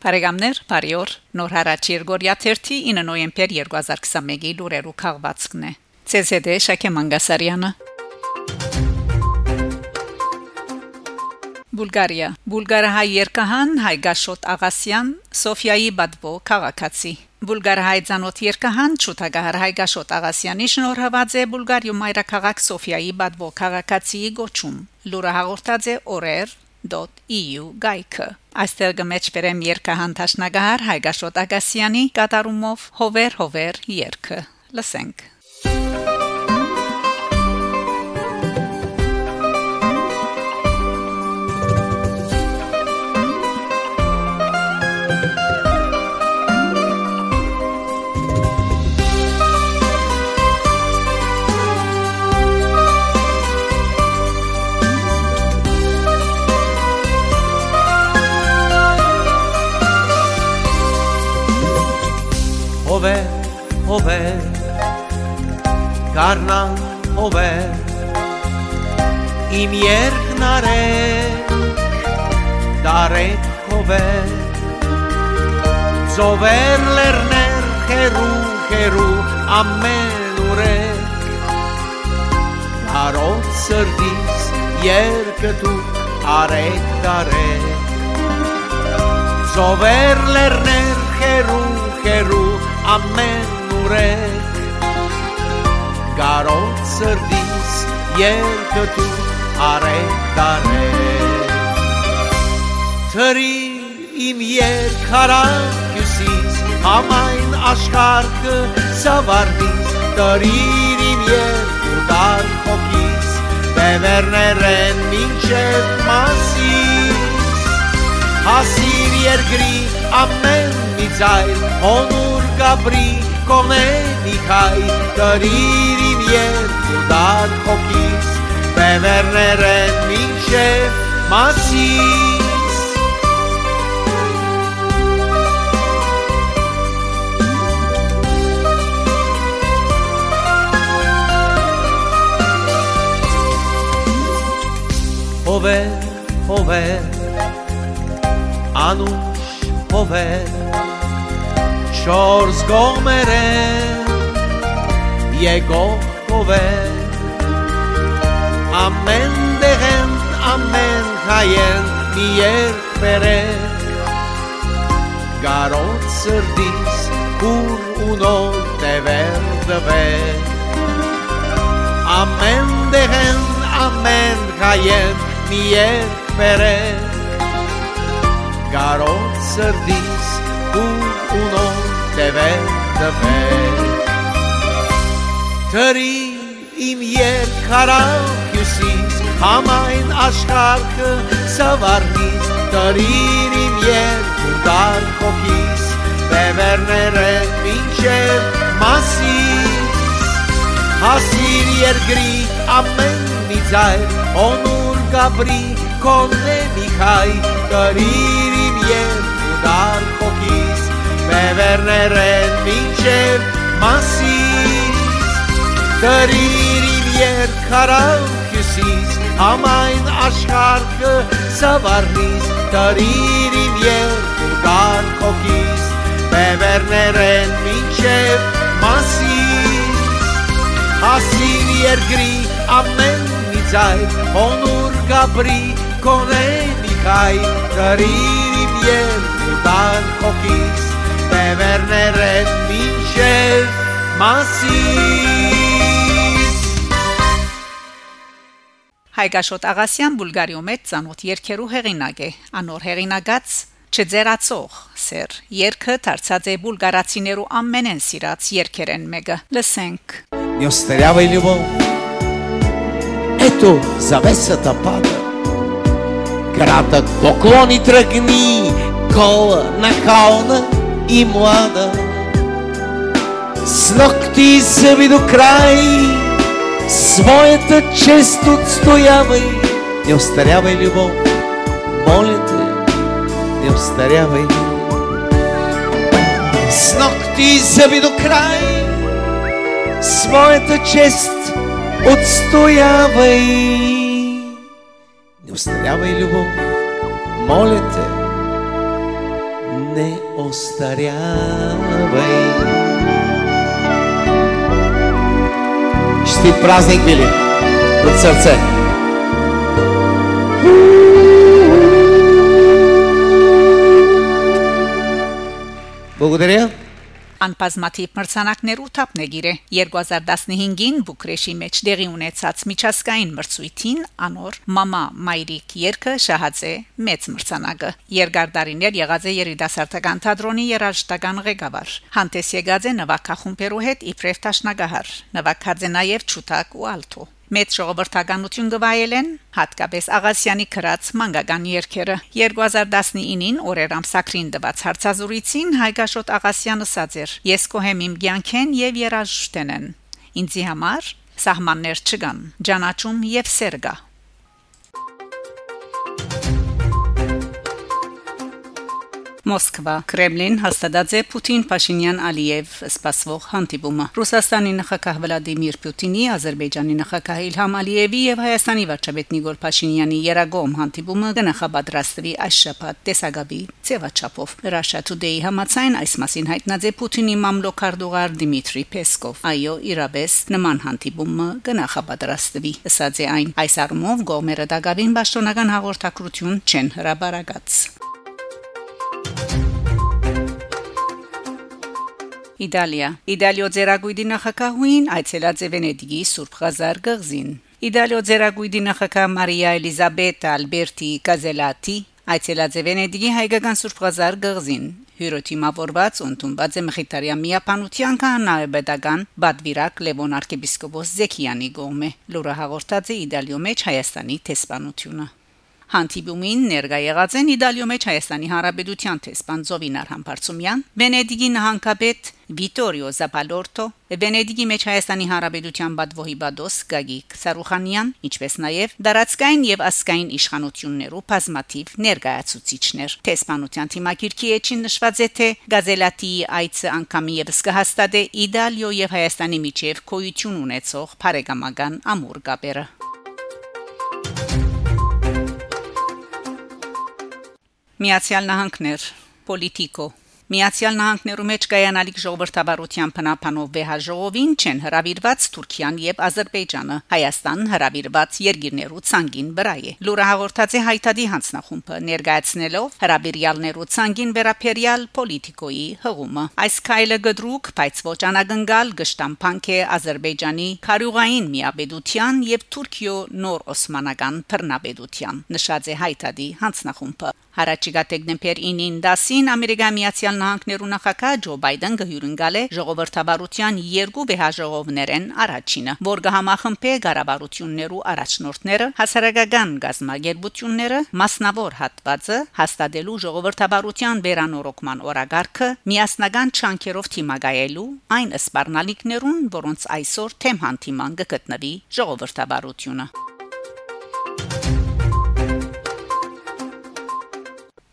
Բարեկամներ, բարի օր։ Նոր հարաճ Երգորիա 9 նոյեմբեր 2021-ի լուրերու քաղվածքն է։ ՑՍԴ Շակե Մանգասարյանը Բուլղարիա Բուլղարահայ երկհան Հայգաշոտ Աղասյան Սոֆիայի Բադվո քաղաքացի Բուլղարահայ ցանոթ երկհան Չութագահար Հայգաշոտ Աղասյանի շնորհված է Բուլղարիու մայրաքաղաք Սոֆիայի Բադվո քաղաքացիի գոչում լուրը հաղորդած է օրեր.eu գայքը այստեղ գմեջ բերեմ երկհան Տաշնագահար Հայգաշոտ Աղասյանի կատարումով հովեր հովեր երկը լսենք հովեր, հովեր, կարնան հովեր, իմ երկն արեք, դարեք հովեր, ծովեր լերներ խերու, խերու, ամեն ուրեք, կարոտ սրդիս երկը դու արեք դարեք, ծովեր լերներ խերու, խերու, ամեն ուրեք Գարոտ սրդիս երկը դու արեք դարեք Թրի իմ երկարան կյուսիս համայն աշխարհը սավարնիս Տրիր իմ երկու դար խոքիս Բևերներեն մինչև մասիս Հասիր երկրի ամեն մի ձայլ Հոնուր գաբրի կոմենի քայ Տրիր իմ երկու դար խոքիս Բևերներ են մինչև մասիս Հովեր, հովեր, անուշ հովեր Չորս գոմեր են Եկող հովեր Ամեն դեղեն, ամեն հայեն Մի երկ բերեք Գարոտ սրդիս Կուր ու նոր տևեր դվեք Ամեն դեղեն, ամեն հայեն Մի երկ բերեք Գարոտ սրդիս Կուր տևեր դվեք Տրի իմ երկարան հյուսիս Համայն աշխարհը սավարնիս Տրիր իմ խոքիս Բևերներ են մինչև մասիս Հասիր երկրի ամեն մի ձայլ Օնուր գաբրի կոնե մի խայ Տրիր իմ երկու Բևերներ են մինչև մասիս Տրիր իմ երկարան հյուսիս Համայն աշխարհը սավարնիս Տրիր իմ երկու դար խոքիս Բևերներ են մինչև մասիս Հասիր երկրի ամեն մի ձայլ Հոնուր գաբրի կոնենի քայ Տրիր իմ երկու դար խոքիս Բևերներ են մինչև մասիս Հայգաշոտ Աղասյան Բուլղարիու մեջ ցանոթ երկերու հեղինակ է անոր հեղինակած չձերացող սեր երկը դարձած է բուլղարացիներու ամենեն սիրած երկերեն մեկը լսենք Не устарявай любовь Эту завесата пада Кратък поклон и тръгни Кола нахална и млада. С ногти и зъби до край Своята чест отстоявай. Не устарявай любов Моля те Не устарявай С ногти и зъби до край своята чест отстоявай. Не устарявай любов, моля те, ne остарявай. Чтит празник били от сърце. Благодаря. Անբազմաթիվ մրցանակներ ու թափնեգիր է 2015-ին Բուկրեշի մեջ դեղի ունեցած միջազգային մրցույթին անոր Մամա Մայրիկ երկը շահացե մեծ մրցանակը Երգարդարիներ եղած է երիտասարդական թատրոնի երաժշտական ղեկավար Հանտես եկած է նվագախումբերու հետ իբրև տաշնագահար նվագած է նաև ճուտակ ու ալթո մեծ ժողովրդականություն գվայելեն հատկապես Աղասյանի քրած մանկական երկերը 2019-ին օրեր ամսակրին դված հարցազրույցին Հայգաշոտ Աղասյանը ասաց էր. Ես կոհեմ իմ ցանկեն եւ երաժշտենեն ինձի համար սահմաններ չկան ջանաչում եւ սերգա Մոսկվա Կրեմլին հաստատած է Պուտին Փաշինյան Ալիև սպասվող հանդիպումը Ռուսաստանի նախագահ Վլադիմիր Պուտինի Ադրբեջանի նախագահ Իլհամ Ալիևի եւ Հայաստանի վարչապետ Նիկոլ Փաշինյանի երագոմ հանդիպումը կնախաբադրաստվի այս շաբաթ տեսագաբի ծեվաչափով Russia Today համացայն այս մասին հայտնած է Պուտինի մամլոքարդուղար Դիմիտրի Պեսկով այո իրաբես նման հանդիպումը կնախաբադրաստվի ասած է այն այս առումով գոմերը դակավին պաշտոնական հաղորդակցություն չեն հրաբարակած Իտալիա Իտալիո ձերագույդի նախագահուին այցելած է Վենետիկի Սուրբ Ղազար գղզին Իտալիո ձերագույդի նախագահ Մարիա Էլիզաբետա Ալբերտի Կազելատի այցելած է Վենետիկի հայկական Սուրբ Ղազար գղզին հյուրոթիմավորված ընդունված է Մխիթարյա միապանության կանայբեդական Բադվիրակ Լևոն arczepiskopos Զեքյանի գոմե լուրը հաղորդած է Իտալիո մեջ Հայաստանի տեսփանությունը Հանդիպումին ներկա եղած են Իտալիո մեջ Հայաստանի Հանրապետության տեսփան Զովինար Համբարձումյան, Վենետիկի նահանգապետ Վիտորիո Զապալորտո, Վենետիկի մեջ Հայաստանի Հանրապետության բադվոհի բադոս Գագիկ Սարուխանյան, ինչպես նաև դարածքային եւ ասկային իշխանություններու բազմաթիվ ներկայացուցիչներ։ Տեսփանության թիմակիրքի էջին նշված է թե Գազելատի այցը անգամի եւս կհաստատե Իտալիո եւ Հայաստանի միջև կոյություն ունեցող բարեկամական ամուր կապերը։ Միացյալ Նահանգներ Պոլիտիկո Միացյալ Նահանգներու մեջ կայանալիք ժողովրդավարության փնապանով վեհաժողովին չեն հրավիրված Թուրքիան եւ Ադրբեջանը Հայաստան հրավիրված երկիրներու ցանգին վրա է լուրը հաղորդած է հայտարարի հանձնախումբը ներկայացնելով հրավիրյալներու ցանգին վերապերյալ պոլիտիկոյի հղումը այս քայլը գդրուկ բայց ոչ անագնգալ գշտամփանք է Ադրբեջանի քարյուղային միաբեդության եւ Թուրքիո նոր օսմանական բռնաբեդության նշած է հայտարարի հանձնախումբը Հարաճիգա դեկտեմբեր 9-ին 10-ին Ամերիկայի Միացյալ Նահանգներու նախագահ Ջո Բայդեն գհյուրընկալ է ժողովրդավարության երկու վեհաժողովներեն առաջինը, որ կհամախմբե ղարաբարություններու առաջնորդները, հասարակական գազագերբությունները, մասնավոր հատվածը հաստատելու ժողովրդավարության վերանորոգման օրագարկը միասնական չանքերով թիմագայելու այն սպառնալիքներուն, որոնց այսօր թեմ հանդիման կգտնվի ժողովրդավարությունը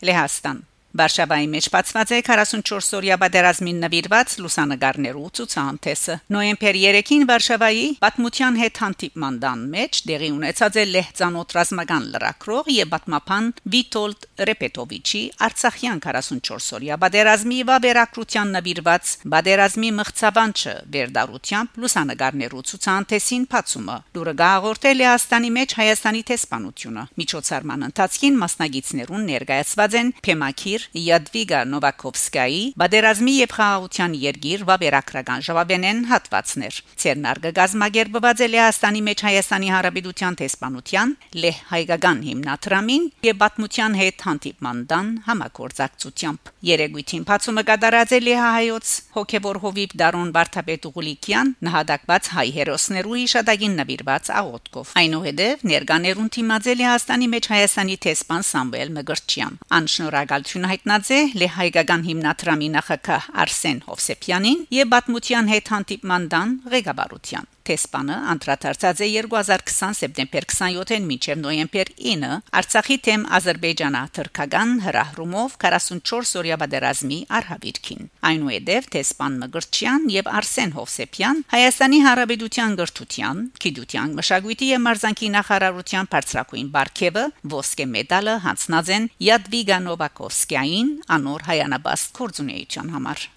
Լեհաստան Վարշավայի մեջ բացված է 44-օրյա պատերազմին նվիրված լուսանգարներու ցուցահանդեսը։ Նոյեմբեր 3-ին Վարշավայի պատմության հետ հանդիպման դան մեջ դեղի ունեցած է լեհցանոթ ռազմական լրակրող եւ պատմապան Վիտոլդ Ռեպետովիչի Արցախյան 44-օրյա բادرազմի վաբերակրության նվիրված բادرազմի մղցավանչը վերդարությամբ լուսանգարներու ցուցանտեսին փացումը լուրը գաղորդել է Աստանի մեջ Հայաստանի տեսփանությունը միջոցառման ընթացքին մասնագետներուն ներկայացված են Փեմակիր Յադվիգա Նովակովսկայի բادرազմի եւ խաղաղության երգիր վաբերակրական ժավաբենեն հատվածներ Ցերնարգը գազմագերբված է Հայաստանի մեջ Հայաստանի Հանրապետության տեսփանության լեհ հայկական հիմնադրամին եւ պատմության հետ հանդիպման դան համագործակցությամբ։ Երեգույթին բացումը կատարած է Լեհահայոց հոգեվոր հովիվ Դարոն Վարդապետ Ուղուլիկյան նահատակված հայ հերոսներու իշադագին նվիրված աղոթքով։ Այնուհետև ներկաներուն թիմաձելի Հայաստանի մեջ Հայաստանի տեսփան Սամվել Մգրչյան։ Անշնորհակալություն հայտնած է Լեհայկական հիմնադրամի նախագահ Արսեն Հովսեփյանին եւ Բաթմутյան հետ հանդիպման դան ղեկավարության թե սպանը անդրադարձած է 2020 սեպտեմբեր 27-ին մինչև նոյեմբեր 9 Արցախի թեմ Ադրբեջանա թրքական հրահրումով 44 օրյա բادرազմի արհավիրքին։ Այնուհետև թե սպան Մգրտչյան եւ Արսեն Հովսեփյան Հայաստանի Հանրապետության գրթության, գիտության, մշակույթի եւ մարզանկի նախարարության բարձրակույն Բարքևը ոսկե մեդալը հանձնած են Յադվիգա Նովակովսկյային անոր հայանաբաստ կորձունեության համար։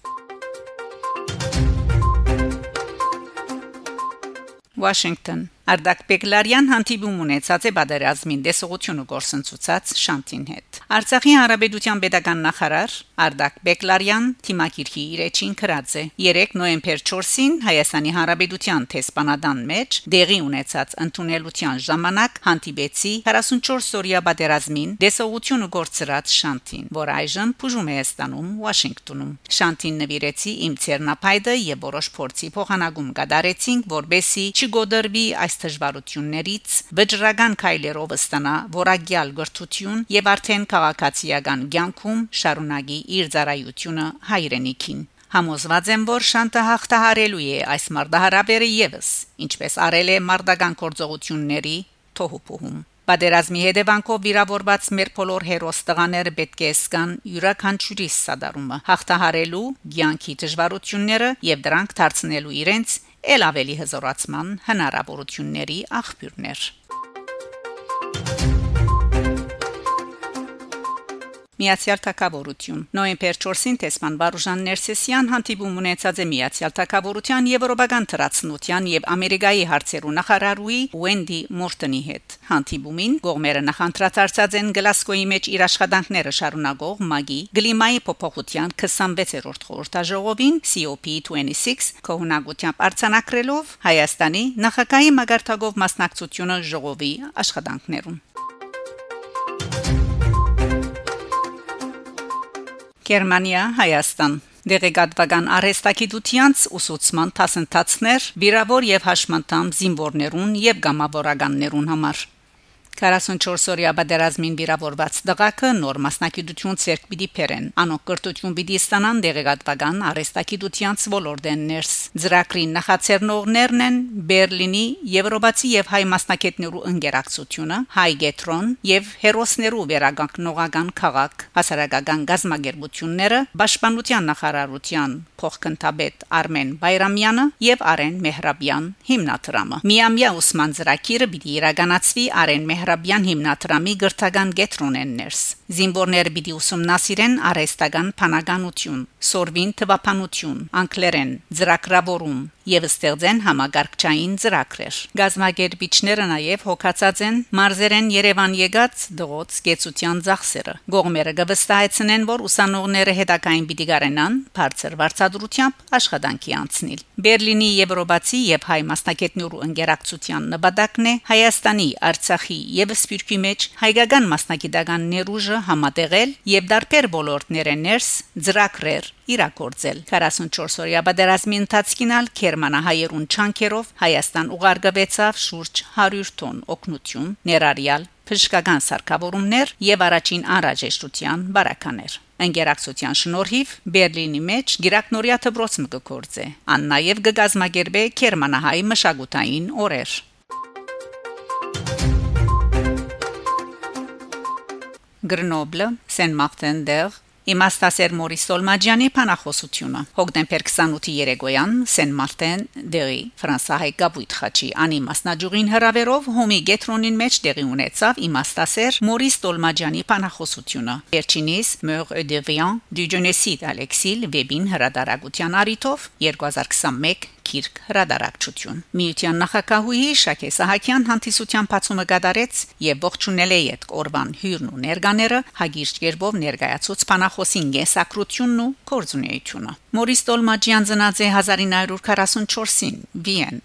Thank you Washington Արդակ Պեկլարյան հանդիպում ունեցած է Բադարազմին դեսողությունը գործընծուցած Շանտին հետ։ Արցախի հանրապետության pedagogan նախարար Արդակ Պեկլարյան թիմակիրքի իրեջին քրած է 3 նոեմբեր 4-ին Հայաստանի հանրապետության տեսփանադան մեջ դեղի ունեցած ընդունելության ժամանակ հանդիպեցի 44-օրյա Բադարազմին դեսողությունը գործրած Շանտին, որ այժմ բուժում է Հայաստանում Վաշինգտոնում։ Շանտին նվիրեցի իմ ցերնապայդը եւ որոշ փորձի փոխանակում կատարեցինք, որբեսի չգոդրվի այս դժվարություններից վճռական քայլերով ստանա voragյալ գրթություն եւ արդեն քաղաքացիական ցանկում շարունակի իր ծառայությունը հայրենիքին Համոզված եմ, որ շանտը հաղթահարելու է այս մարդահարաբերը եւս, ինչպես արել է մարդական գործողությունների թոհուփում։ Պատերազմի հետևանքով վիրավորված մեր բոլոր հերոս տղաները պետք է սկան յուրաքանչյուրի սադարումը, հաղթահարելու ցանկի դժվարությունները եւ դրանք դարձնելու իրենց ել ավելի հզորացման հնարավորությունների աղբյուրներ Միացյալ Թագավորություն Նոյեմբեր 4-ին տեսման Բարուժան Ներսեսյան հանդիպում ունեցած է Միացյալ Թագավորության Եվրոպական թրացնության եւ Ամերիկայի հարցերու նախարարուի Ուենդի Մորտոնի հետ։ Հանդիպումին գողմերը նախընտրացած են Գլասկոյի մեջ իր աշխատանքները շարունակող ՄԱԳ-ի գլիմայի փոփոխության 26-րդ խորհրդաժողովին COP26 կողմնակությամբ արցանակրելով Հայաստանի նախագահի մագարտակով մասնակցությունը ժողովի աշխատանքներուն Գերմանիա, Հայաստան Դեղեկատվական արհեստագիտությանց ուսուցման դասընթացներ վիրավոր եւ հաշմանդամ զինվորներուն եւ գամավորականներուն համար 44 օրյա բادرազմին վիրավորված դղակը նոր մասնակցություն ցերկ պիտի փերեն։ Անոնք կրթություն պիտի ստանան դեղեկատվական արհեստագիտությանց ոլորտեն ներս։ Ձրակրին նախաձեռնողներն են Բերլինի Եվրոպացի եւ հայ մասնակիցներու ընկերակցությունը, հայ գետրոն եւ հերոսներու վերագանքնողական քաղաք, հասարակական գազմագերբությունները, Պաշտպանության նախարարության փոխքնթաբեդ Արմեն Բայրամյանը եւ Արեն Մեհրաբյան հիմնադրամը։ Միամյա Ոսման Ձրակիրը պիտի իրականացվի Արեն Մեհ Մեհրաբյան հիմնադրամի գրթական գետրոնեն ներս զինվորները պիտի ուսումնասիրեն արհեստական փանականություն սորվին թվապանություն անկլերեն ծրագրավորում եւ ստեղծեն համագարկչային ծրագրեր։ Գազագերբիչները նաեւ հոգացած են մարզերեն Երևան եկած դողոց գեցության ծախսերը։ Գողմերը կվստահեցնեն, որ ուսանողները հետակային պիտի գարենան բարձր վարձատրությամբ աշխատանքի անցնել։ Բերլինի Եվրոպացի եւ հայ մասնակիցներու ընկերակցության նպատակն է Հայաստանի, Արցախի եւ Սփյուռքի մեջ հայկական մասնակիտական ներուժը համատեղել եւ դարբեր ոլորտներեն ներս ծրագրեր իրագործել 44-օրյա պատերազմի ընթացքին ալ Գերմանահայերուն չանկերով Հայաստան ուղարկվեցավ շուրջ 100 տոն օգնություն ներառյալ բժշկական սարքավորումներ եւ առաջին անհրաժեշտության բարականեր։ Անգերակցության շնորհիվ Բերլինի մեջ Գիրակնորիա դպրոց մգկործե։ Ան նաեւ գկազմագերբե Գերմանահայ մշակութային օրեր։ Գրնոբլը, Սեն-Մարտեն-դեր, Իմաստասեր Մորիս Սոլմաջյանի փանախոսությունը հոկտեմբեր 28-ի երեկոյան Սեն Մարտեն դերի ֆրանսահայ գաբույթ խաչի անի մասնաճյուղին հրավերով հոմի գետրոնին մեջ տեղի ունեցավ իմաստասեր Մորիս Սոլմաջյանի փանախոսությունը Վերջինիս devient du génocide à l'exil վեբին հրադարագության արիթով 2021 Կիրք հրադարակչություն։ Միության նախակահուի Շակե Սահակյան հանդիսության բացումը կատարեց եւ ողջունել է այդ օրվան հյուրն ու ներկաները հագիրճ երբով ներկայացուց փանախոսին գեսակրությունն ու կորձունեությունը։ Մորիս Տոլմաջյան ծնած է 1944-ին Վիեն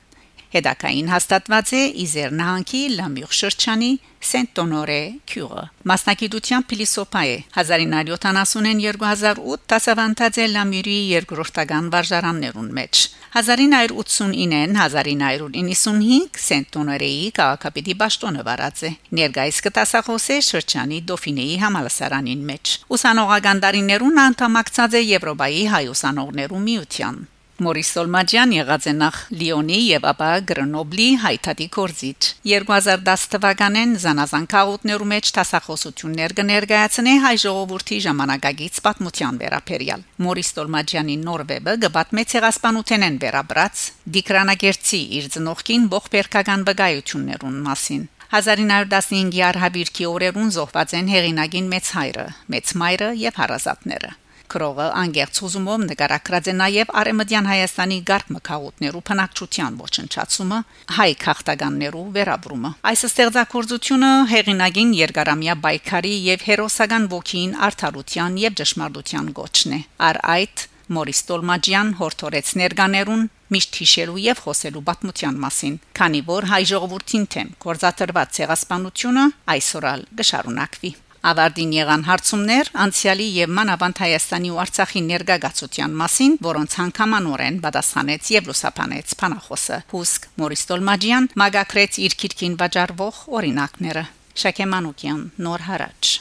Հետակային հաստատված է Իզեր նահանգի Լամյուղ շրջանի Սենտոնորե քյուրը մասնակիտության փիլիսոփա է 1970-ին 2008 դասավանդած է Լամյուրի երկրորդական վարժարաններուն մեջ 1989-ին 1995 Սենտոնորեի քաղաքապետի ճշտոնը վարած է ներկայիս կտասախոս է շրջանի Դոֆինեի համալսարանին մեջ ուսանողական դարիներուն անդամակցած է Եվրոպայի հայ ուսանողներու միության Մորիս Սոլմաջյան եղած է նախ Լիոնի եւ ապա Գրնոբլի հայտարարի կորզիչ 2010 թվականին զանազան քաղաքներու մեջ տասախոսություններ կներկայացնե հայ ժողովրդի ժամանակագից պատմության վերաբերյալ Մորիս Սոլմաջյանի նոր վեբը գբատ մեծ հեղասպանութենեն վերաբրած Դիկրանագերցի իր ծնողքին ողբերգական վկայություններուն մասին 1915-ի արհավիրքի օրերուն զոհված են հեղինակին մեծ հայրը, մեծ մայրը եւ հարազատները։ Քրողը անգերց ուզումով նկարագրած է նաև Արեմդյան Հայաստանի գարկ մկաղուտներու փնակչության ոչնչացումը, հայ քաղաքտականներու վերաբրումը։ Այս ստեղծագործությունը հեղինակին երկարամյա բայկարի եւ հերոսական ոգին արդարության եւ ճշմարտության գոչն է։ Առ այդ Մորիս Տոլմաջյան հորթորեց ներկաներուն միշտ հիշելու եւ խոսելու պատմության մասին, քանի որ հայ ժողովրդին թեմ կորզատրված ցեղասպանությունը այսօրալ գշարունակվի։ Ավարտին եղան հարցումներ անցյալի եւ մանավանդ Հայաստանի ու Արցախի ներգաղացության մասին, որոնց հանգամանորեն պատասխանեց եւ լուսափանեց Փանախոսը։ Հուսկ Մորիս Տոլմաջյան մագակրեց իր քիրքին վաճառվող օրինակները։ Շակե Մանուկյան Նոր հարաճ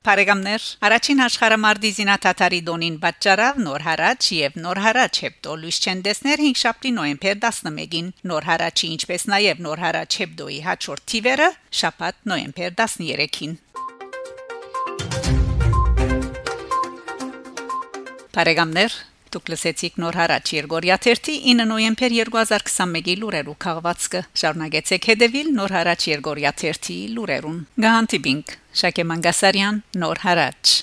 Փարեգամներ առաջին աշխարհամարտի զինաթաթարի դոնին պատճառավ նոր հարաճ եւ նոր հարաճ հեպտո լույս չեն դեսներ 5 շաբթի նոյեմբեր 11-ին նոր հարաճի ինչպես նաեւ նոր հարաճ հեպտոյի հաջորդ թիվերը շաբաթ նոյեմբեր 13-ին Փարեգամներ Դուք լսեցիք նոր հարաճ Երգորիա 3-ի 9 նոյեմբեր 2021-ի լուրերու քաղվածքը։ Շարունակեցեք հետևել նոր հարաճ Երգորիա 3-ի լուրերուն։ Գահանտիբինգ Շակե Մանգասարյան նոր հարաճ